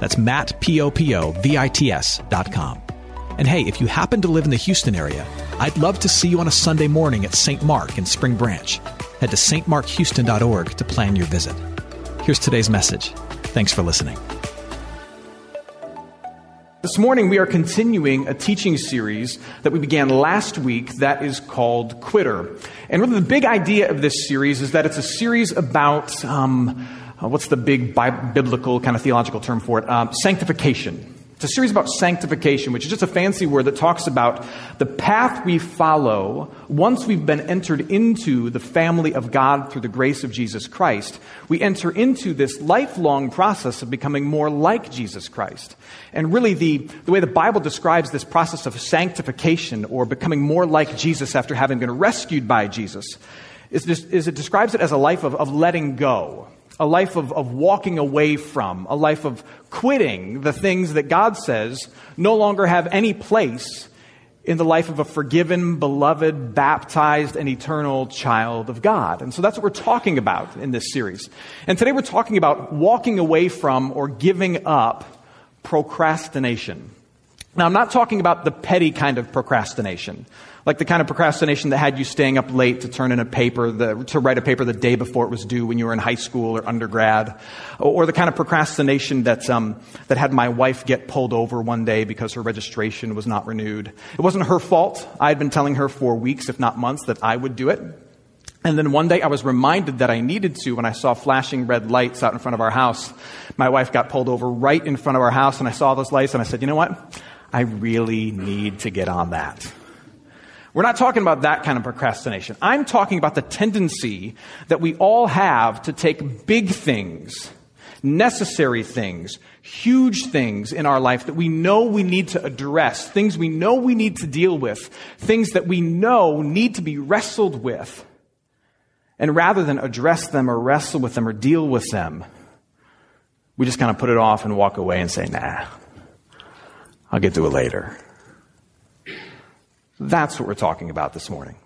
That's Matt, P-O-P-O-V-I-T-S dot com. And hey, if you happen to live in the Houston area, I'd love to see you on a Sunday morning at St. Mark in Spring Branch. Head to stmarkhouston.org to plan your visit. Here's today's message. Thanks for listening. This morning, we are continuing a teaching series that we began last week that is called Quitter. And really, the big idea of this series is that it's a series about um, uh, what's the big biblical kind of theological term for it? Um, sanctification. It's a series about sanctification, which is just a fancy word that talks about the path we follow once we've been entered into the family of God through the grace of Jesus Christ. We enter into this lifelong process of becoming more like Jesus Christ. And really, the, the way the Bible describes this process of sanctification or becoming more like Jesus after having been rescued by Jesus is, this, is it describes it as a life of, of letting go a life of, of walking away from, a life of quitting the things that God says no longer have any place in the life of a forgiven, beloved, baptized, and eternal child of God. And so that's what we're talking about in this series. And today we're talking about walking away from or giving up procrastination. Now, I'm not talking about the petty kind of procrastination like the kind of procrastination that had you staying up late to turn in a paper, the, to write a paper the day before it was due when you were in high school or undergrad, or, or the kind of procrastination that, um, that had my wife get pulled over one day because her registration was not renewed. It wasn't her fault. I had been telling her for weeks, if not months, that I would do it. And then one day I was reminded that I needed to when I saw flashing red lights out in front of our house. My wife got pulled over right in front of our house and I saw those lights and I said, you know what? I really need to get on that. We're not talking about that kind of procrastination. I'm talking about the tendency that we all have to take big things, necessary things, huge things in our life that we know we need to address, things we know we need to deal with, things that we know need to be wrestled with. And rather than address them or wrestle with them or deal with them, we just kind of put it off and walk away and say, nah, I'll get to it later. That's what we're talking about this morning.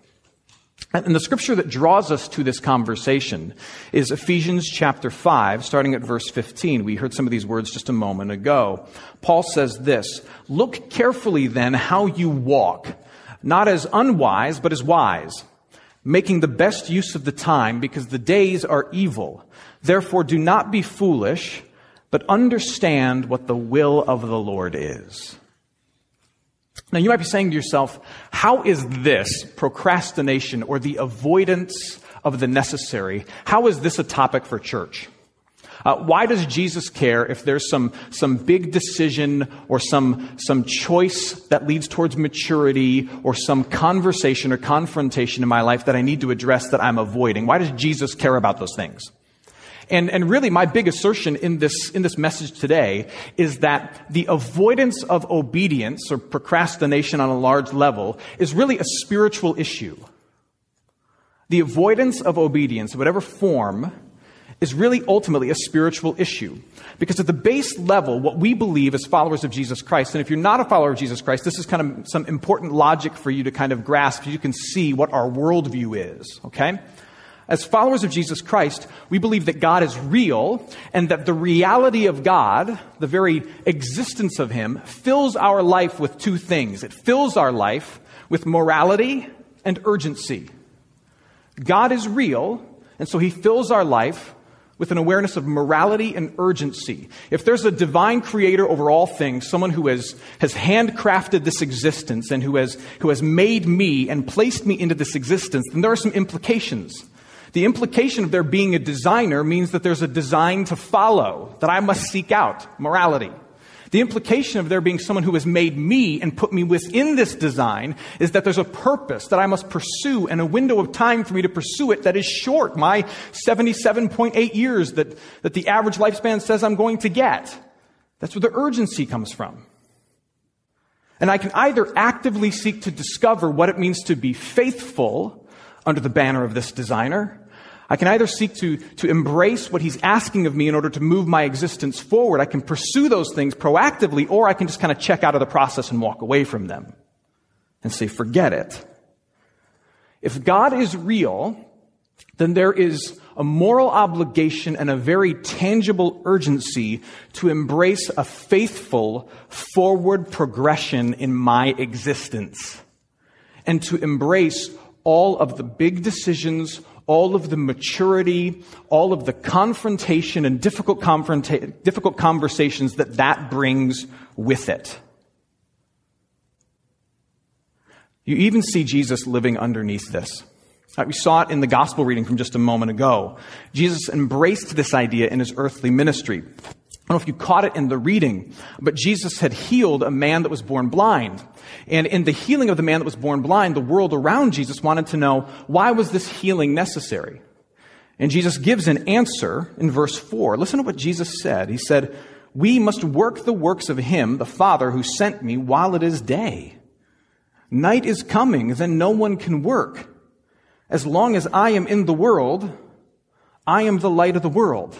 And the scripture that draws us to this conversation is Ephesians chapter 5, starting at verse 15. We heard some of these words just a moment ago. Paul says this Look carefully then how you walk, not as unwise, but as wise, making the best use of the time, because the days are evil. Therefore, do not be foolish, but understand what the will of the Lord is. Now, you might be saying to yourself, how is this procrastination or the avoidance of the necessary, how is this a topic for church? Uh, why does Jesus care if there's some, some big decision or some, some choice that leads towards maturity or some conversation or confrontation in my life that I need to address that I'm avoiding? Why does Jesus care about those things? And, and really, my big assertion in this, in this message today is that the avoidance of obedience or procrastination on a large level is really a spiritual issue. The avoidance of obedience, whatever form, is really ultimately a spiritual issue. Because at the base level, what we believe as followers of Jesus Christ, and if you're not a follower of Jesus Christ, this is kind of some important logic for you to kind of grasp you can see what our worldview is, okay? As followers of Jesus Christ, we believe that God is real and that the reality of God, the very existence of Him, fills our life with two things. It fills our life with morality and urgency. God is real, and so He fills our life with an awareness of morality and urgency. If there's a divine creator over all things, someone who has, has handcrafted this existence and who has, who has made me and placed me into this existence, then there are some implications. The implication of there being a designer means that there's a design to follow, that I must seek out morality. The implication of there being someone who has made me and put me within this design is that there's a purpose that I must pursue and a window of time for me to pursue it that is short, my 77.8 years that, that the average lifespan says I'm going to get. That's where the urgency comes from. And I can either actively seek to discover what it means to be faithful under the banner of this designer. I can either seek to, to embrace what he's asking of me in order to move my existence forward. I can pursue those things proactively, or I can just kind of check out of the process and walk away from them and say, forget it. If God is real, then there is a moral obligation and a very tangible urgency to embrace a faithful forward progression in my existence and to embrace all of the big decisions, all of the maturity, all of the confrontation and difficult, confronta- difficult conversations that that brings with it. You even see Jesus living underneath this. Uh, we saw it in the gospel reading from just a moment ago. Jesus embraced this idea in his earthly ministry. I don't know if you caught it in the reading, but Jesus had healed a man that was born blind. And in the healing of the man that was born blind, the world around Jesus wanted to know why was this healing necessary? And Jesus gives an answer in verse 4. Listen to what Jesus said. He said, We must work the works of him, the Father, who sent me while it is day. Night is coming, then no one can work. As long as I am in the world, I am the light of the world.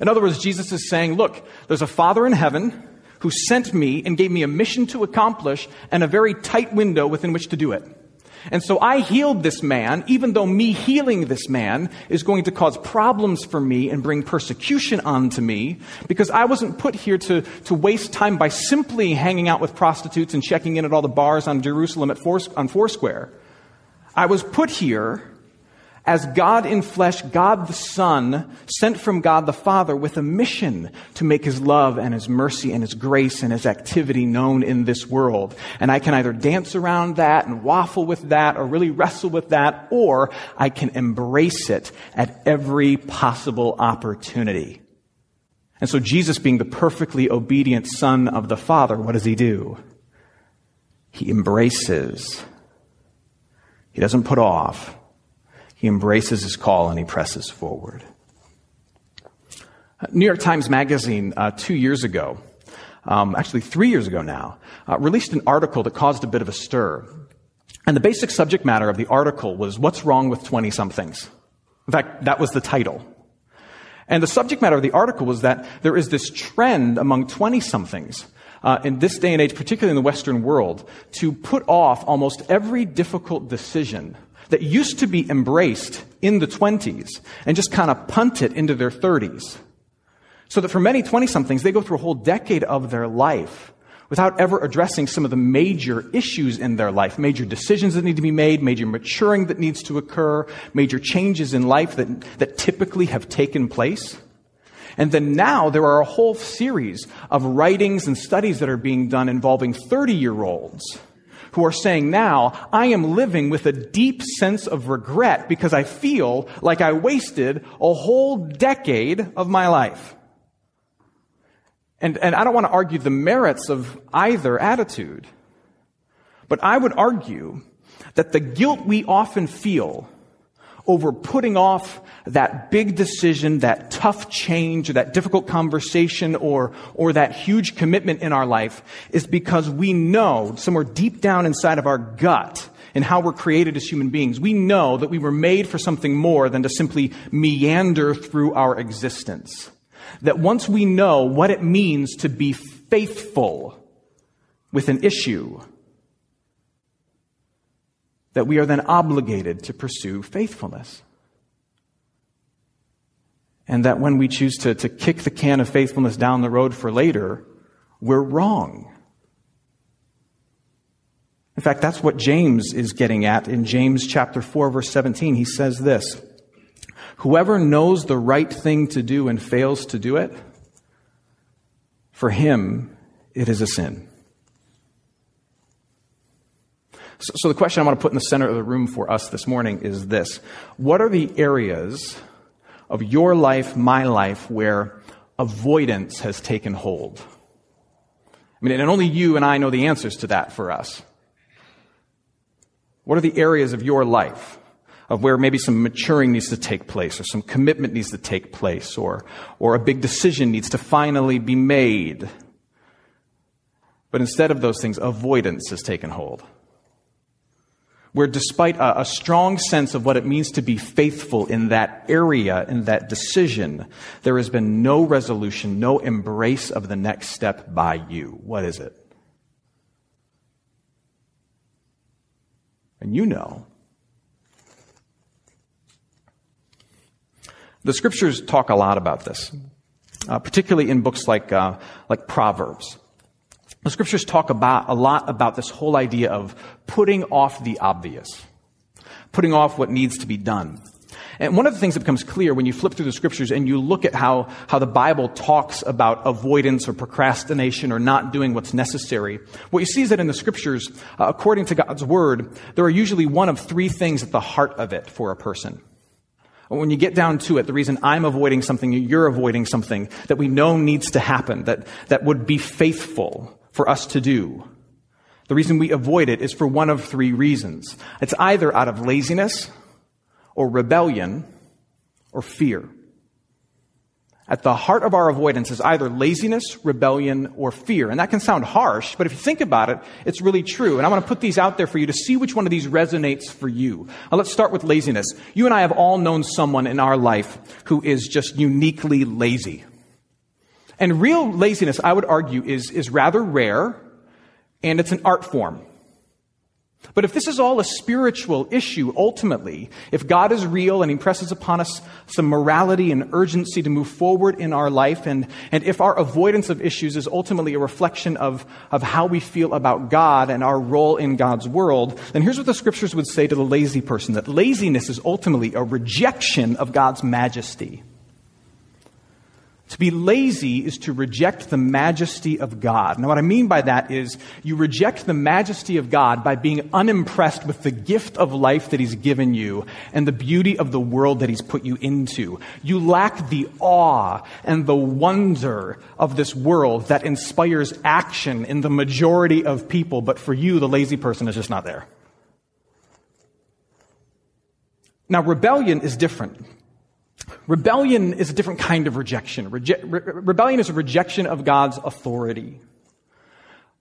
In other words, Jesus is saying, look, there's a Father in heaven who sent me and gave me a mission to accomplish and a very tight window within which to do it. And so I healed this man, even though me healing this man is going to cause problems for me and bring persecution onto me, because I wasn't put here to, to waste time by simply hanging out with prostitutes and checking in at all the bars on Jerusalem at Four, on Foursquare. I was put here as God in flesh, God the Son, sent from God the Father with a mission to make His love and His mercy and His grace and His activity known in this world. And I can either dance around that and waffle with that or really wrestle with that, or I can embrace it at every possible opportunity. And so Jesus being the perfectly obedient Son of the Father, what does He do? He embraces he doesn't put off. He embraces his call and he presses forward. New York Times Magazine, uh, two years ago, um, actually three years ago now, uh, released an article that caused a bit of a stir. And the basic subject matter of the article was What's Wrong with 20 somethings? In fact, that was the title. And the subject matter of the article was that there is this trend among 20 somethings uh, in this day and age, particularly in the Western world, to put off almost every difficult decision that used to be embraced in the 20s and just kind of punt it into their 30s. So that for many 20 somethings, they go through a whole decade of their life without ever addressing some of the major issues in their life, major decisions that need to be made, major maturing that needs to occur, major changes in life that, that typically have taken place. And then now there are a whole series of writings and studies that are being done involving 30 year olds who are saying now, I am living with a deep sense of regret because I feel like I wasted a whole decade of my life. And, and I don't want to argue the merits of either attitude, but I would argue that the guilt we often feel over putting off that big decision, that tough change, or that difficult conversation, or, or that huge commitment in our life is because we know somewhere deep down inside of our gut and how we're created as human beings, we know that we were made for something more than to simply meander through our existence. That once we know what it means to be faithful with an issue, that we are then obligated to pursue faithfulness. And that when we choose to, to kick the can of faithfulness down the road for later, we're wrong. In fact, that's what James is getting at in James chapter 4 verse 17. He says this, Whoever knows the right thing to do and fails to do it, for him it is a sin. So, so, the question I want to put in the center of the room for us this morning is this What are the areas of your life, my life, where avoidance has taken hold? I mean, and only you and I know the answers to that for us. What are the areas of your life of where maybe some maturing needs to take place or some commitment needs to take place or, or a big decision needs to finally be made. But instead of those things, avoidance has taken hold. Where despite a, a, strong sense of what it means to be faithful in that area, in that decision, there has been no resolution, no embrace of the next step by you. What is it? And you know. The scriptures talk a lot about this, uh, particularly in books like, uh, like Proverbs. The scriptures talk about a lot about this whole idea of putting off the obvious, putting off what needs to be done. And one of the things that becomes clear when you flip through the scriptures and you look at how, how the Bible talks about avoidance or procrastination or not doing what's necessary, what you see is that in the scriptures, uh, according to God's word, there are usually one of three things at the heart of it for a person. When you get down to it, the reason I'm avoiding something, you're avoiding something that we know needs to happen, that, that would be faithful for us to do. The reason we avoid it is for one of three reasons. It's either out of laziness, or rebellion, or fear. At the heart of our avoidance is either laziness, rebellion, or fear. And that can sound harsh, but if you think about it, it's really true. And I want to put these out there for you to see which one of these resonates for you. Now, let's start with laziness. You and I have all known someone in our life who is just uniquely lazy. And real laziness, I would argue, is, is rather rare, and it's an art form. But if this is all a spiritual issue, ultimately, if God is real and He presses upon us some morality and urgency to move forward in our life, and, and if our avoidance of issues is ultimately a reflection of, of how we feel about God and our role in God's world, then here's what the scriptures would say to the lazy person that laziness is ultimately a rejection of God's majesty. To be lazy is to reject the majesty of God. Now, what I mean by that is you reject the majesty of God by being unimpressed with the gift of life that He's given you and the beauty of the world that He's put you into. You lack the awe and the wonder of this world that inspires action in the majority of people, but for you, the lazy person is just not there. Now, rebellion is different. Rebellion is a different kind of rejection. Re- rebellion is a rejection of God's authority.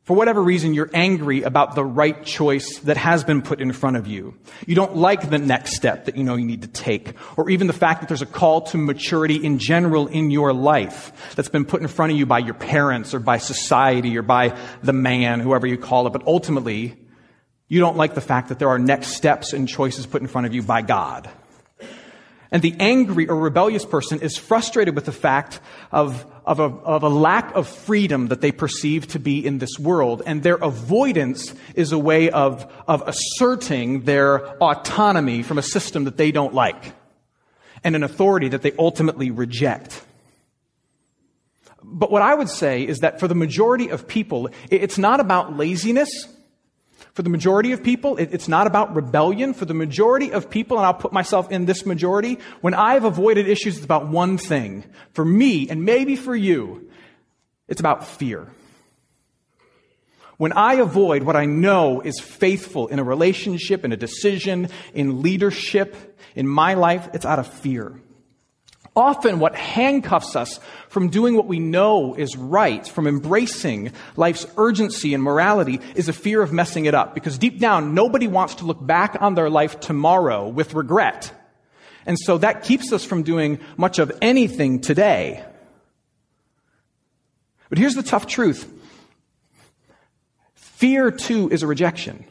For whatever reason, you're angry about the right choice that has been put in front of you. You don't like the next step that you know you need to take, or even the fact that there's a call to maturity in general in your life that's been put in front of you by your parents or by society or by the man, whoever you call it. But ultimately, you don't like the fact that there are next steps and choices put in front of you by God. And the angry or rebellious person is frustrated with the fact of, of, a, of a lack of freedom that they perceive to be in this world. And their avoidance is a way of, of asserting their autonomy from a system that they don't like and an authority that they ultimately reject. But what I would say is that for the majority of people, it's not about laziness for the majority of people, it's not about rebellion. For the majority of people, and I'll put myself in this majority, when I've avoided issues, it's about one thing. For me, and maybe for you, it's about fear. When I avoid what I know is faithful in a relationship, in a decision, in leadership, in my life, it's out of fear. Often, what handcuffs us from doing what we know is right, from embracing life's urgency and morality, is a fear of messing it up. Because deep down, nobody wants to look back on their life tomorrow with regret. And so that keeps us from doing much of anything today. But here's the tough truth fear, too, is a rejection.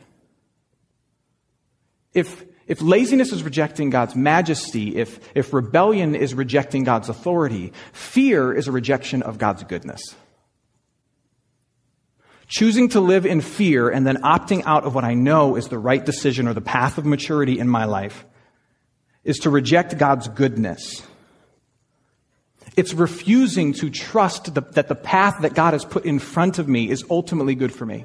If if laziness is rejecting God's majesty, if, if rebellion is rejecting God's authority, fear is a rejection of God's goodness. Choosing to live in fear and then opting out of what I know is the right decision or the path of maturity in my life is to reject God's goodness. It's refusing to trust the, that the path that God has put in front of me is ultimately good for me.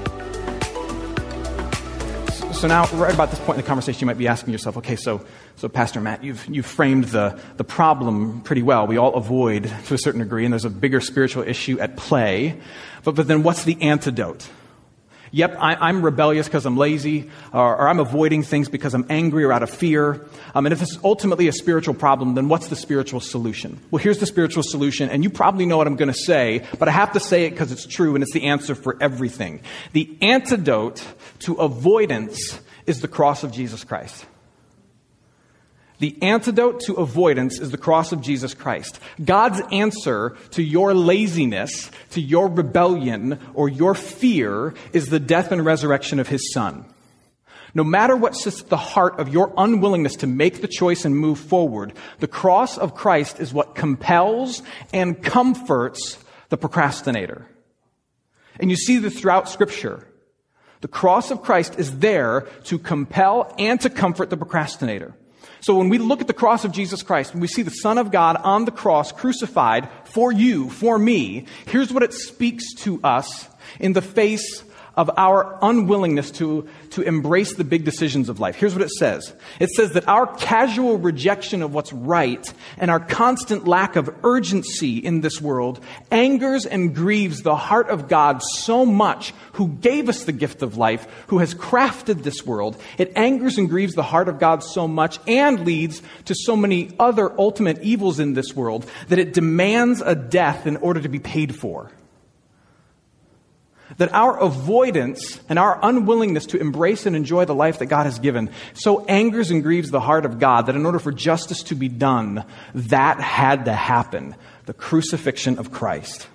So now, right about this point in the conversation, you might be asking yourself, okay, so, so Pastor Matt, you've, you've framed the, the problem pretty well. We all avoid to a certain degree, and there's a bigger spiritual issue at play. But, but then what's the antidote? Yep, I, am rebellious because I'm lazy, or, or, I'm avoiding things because I'm angry or out of fear. Um, and if it's ultimately a spiritual problem, then what's the spiritual solution? Well, here's the spiritual solution, and you probably know what I'm going to say, but I have to say it because it's true and it's the answer for everything. The antidote to avoidance is the cross of Jesus Christ. The antidote to avoidance is the cross of Jesus Christ. God's answer to your laziness, to your rebellion, or your fear is the death and resurrection of His Son. No matter what sits at the heart of your unwillingness to make the choice and move forward, the cross of Christ is what compels and comforts the procrastinator. And you see this throughout Scripture. The cross of Christ is there to compel and to comfort the procrastinator. So when we look at the cross of Jesus Christ, and we see the Son of God on the cross crucified for you, for me, here's what it speaks to us in the face of our unwillingness to, to embrace the big decisions of life. Here's what it says it says that our casual rejection of what's right and our constant lack of urgency in this world angers and grieves the heart of God so much, who gave us the gift of life, who has crafted this world. It angers and grieves the heart of God so much and leads to so many other ultimate evils in this world that it demands a death in order to be paid for that our avoidance and our unwillingness to embrace and enjoy the life that God has given so angers and grieves the heart of God that in order for justice to be done, that had to happen the crucifixion of Christ.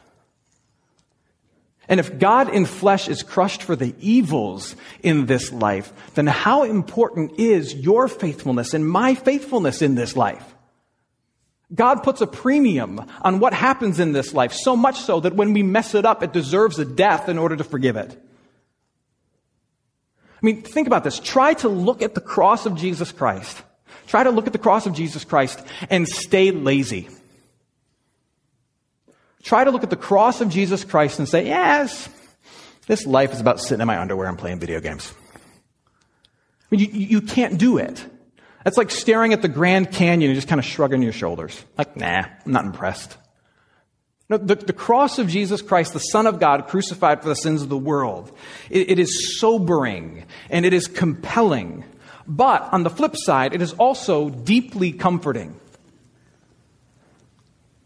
And if God in flesh is crushed for the evils in this life, then how important is your faithfulness and my faithfulness in this life? God puts a premium on what happens in this life, so much so that when we mess it up, it deserves a death in order to forgive it. I mean, think about this. Try to look at the cross of Jesus Christ. Try to look at the cross of Jesus Christ and stay lazy. Try to look at the cross of Jesus Christ and say, yes, this life is about sitting in my underwear and playing video games. I mean, you, you can't do it. That's like staring at the Grand Canyon and just kind of shrugging your shoulders. Like, nah, I'm not impressed. No, the, the, cross of Jesus Christ, the Son of God, crucified for the sins of the world, it, it is sobering and it is compelling. But on the flip side, it is also deeply comforting.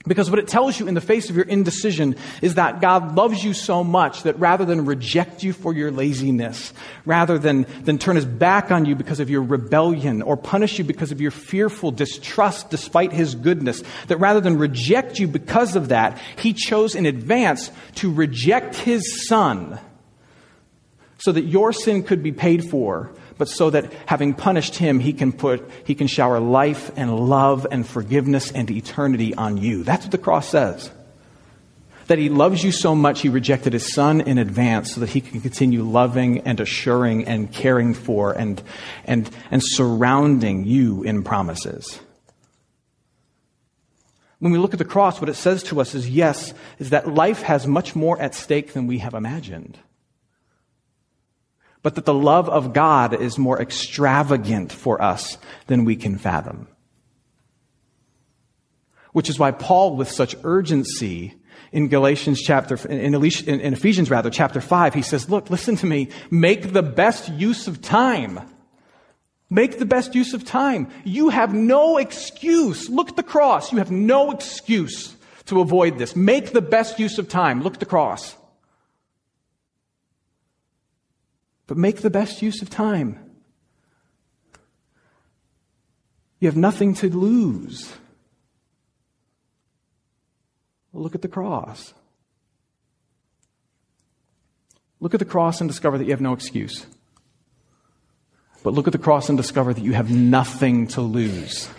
Because what it tells you in the face of your indecision is that God loves you so much that rather than reject you for your laziness, rather than, than turn his back on you because of your rebellion or punish you because of your fearful distrust despite his goodness, that rather than reject you because of that, he chose in advance to reject his son so that your sin could be paid for but so that having punished him, he can put, he can shower life and love and forgiveness and eternity on you. That's what the cross says. That he loves you so much, he rejected his son in advance so that he can continue loving and assuring and caring for and, and, and surrounding you in promises. When we look at the cross, what it says to us is yes, is that life has much more at stake than we have imagined but that the love of God is more extravagant for us than we can fathom. Which is why Paul, with such urgency, in Galatians chapter, in, Ephesians rather, chapter 5, he says, look, listen to me, make the best use of time. Make the best use of time. You have no excuse. Look at the cross. You have no excuse to avoid this. Make the best use of time. Look at the cross. But make the best use of time. You have nothing to lose. Look at the cross. Look at the cross and discover that you have no excuse. But look at the cross and discover that you have nothing to lose.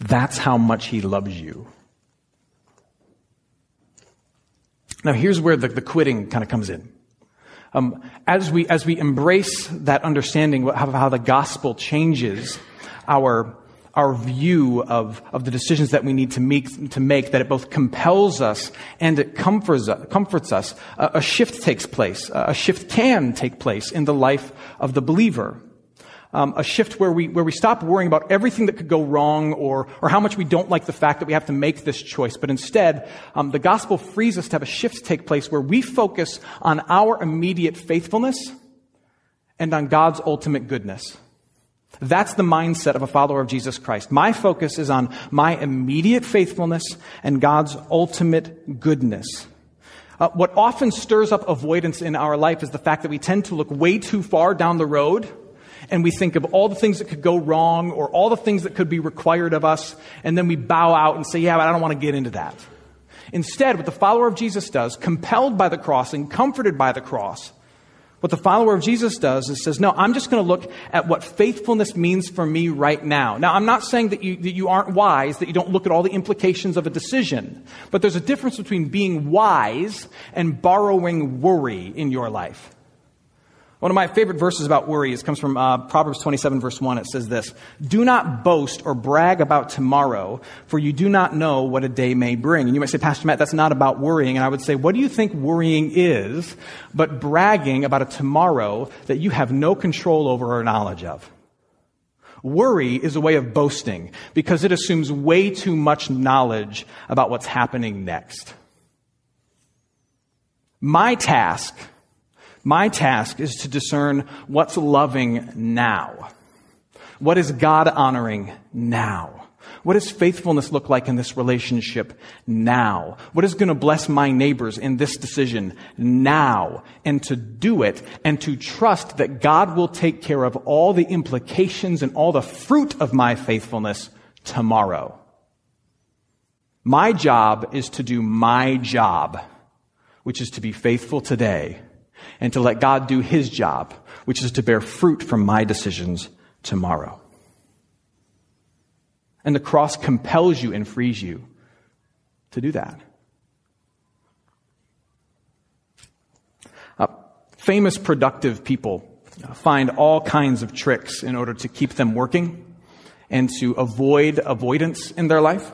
That's how much He loves you. Now, here's where the, the quitting kind of comes in. Um, as, we, as we embrace that understanding of how the gospel changes our, our view of, of the decisions that we need to make, to make, that it both compels us and it comforts, comforts us, a, a shift takes place. A shift can take place in the life of the believer. Um, a shift where we, where we stop worrying about everything that could go wrong or, or how much we don't like the fact that we have to make this choice. But instead, um, the gospel frees us to have a shift take place where we focus on our immediate faithfulness and on God's ultimate goodness. That's the mindset of a follower of Jesus Christ. My focus is on my immediate faithfulness and God's ultimate goodness. Uh, what often stirs up avoidance in our life is the fact that we tend to look way too far down the road and we think of all the things that could go wrong or all the things that could be required of us, and then we bow out and say, Yeah, but I don't want to get into that. Instead, what the follower of Jesus does, compelled by the cross and comforted by the cross, what the follower of Jesus does is says, No, I'm just going to look at what faithfulness means for me right now. Now, I'm not saying that you, that you aren't wise, that you don't look at all the implications of a decision, but there's a difference between being wise and borrowing worry in your life. One of my favorite verses about worry is, comes from uh, Proverbs 27, verse 1. It says this Do not boast or brag about tomorrow, for you do not know what a day may bring. And you might say, Pastor Matt, that's not about worrying. And I would say, What do you think worrying is but bragging about a tomorrow that you have no control over or knowledge of? Worry is a way of boasting because it assumes way too much knowledge about what's happening next. My task my task is to discern what's loving now. What is God honoring now? What does faithfulness look like in this relationship now? What is going to bless my neighbors in this decision now? And to do it and to trust that God will take care of all the implications and all the fruit of my faithfulness tomorrow. My job is to do my job, which is to be faithful today and to let God do his job, which is to bear fruit from my decisions tomorrow. And the cross compels you and frees you to do that. Uh, famous productive people find all kinds of tricks in order to keep them working and to avoid avoidance in their life.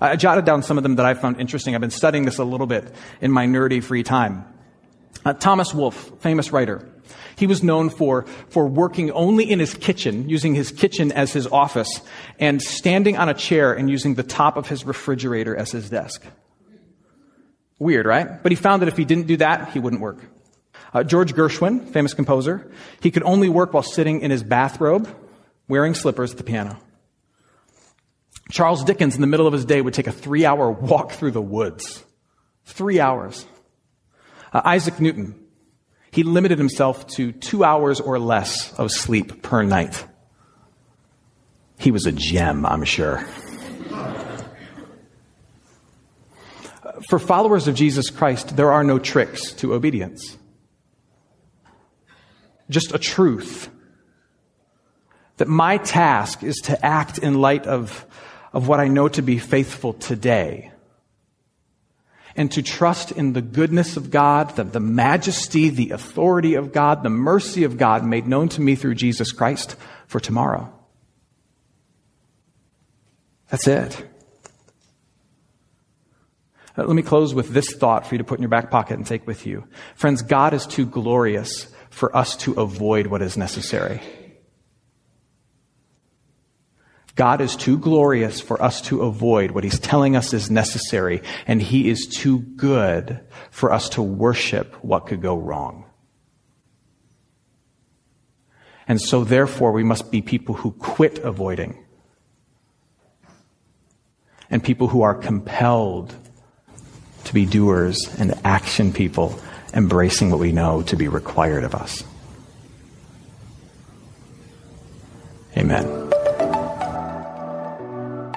I jotted down some of them that I found interesting. I've been studying this a little bit in my nerdy free time. Uh, Thomas Wolfe, famous writer, he was known for, for working only in his kitchen, using his kitchen as his office, and standing on a chair and using the top of his refrigerator as his desk. Weird, right? But he found that if he didn't do that, he wouldn't work. Uh, George Gershwin, famous composer, he could only work while sitting in his bathrobe, wearing slippers at the piano. Charles Dickens, in the middle of his day, would take a three hour walk through the woods. Three hours. Uh, Isaac Newton, he limited himself to two hours or less of sleep per night. He was a gem, I'm sure. For followers of Jesus Christ, there are no tricks to obedience. Just a truth that my task is to act in light of, of what I know to be faithful today and to trust in the goodness of God, the, the majesty, the authority of God, the mercy of God made known to me through Jesus Christ for tomorrow. That's it. Let me close with this thought for you to put in your back pocket and take with you. Friends, God is too glorious for us to avoid what is necessary. God is too glorious for us to avoid what he's telling us is necessary, and he is too good for us to worship what could go wrong. And so, therefore, we must be people who quit avoiding and people who are compelled to be doers and action people, embracing what we know to be required of us. Amen.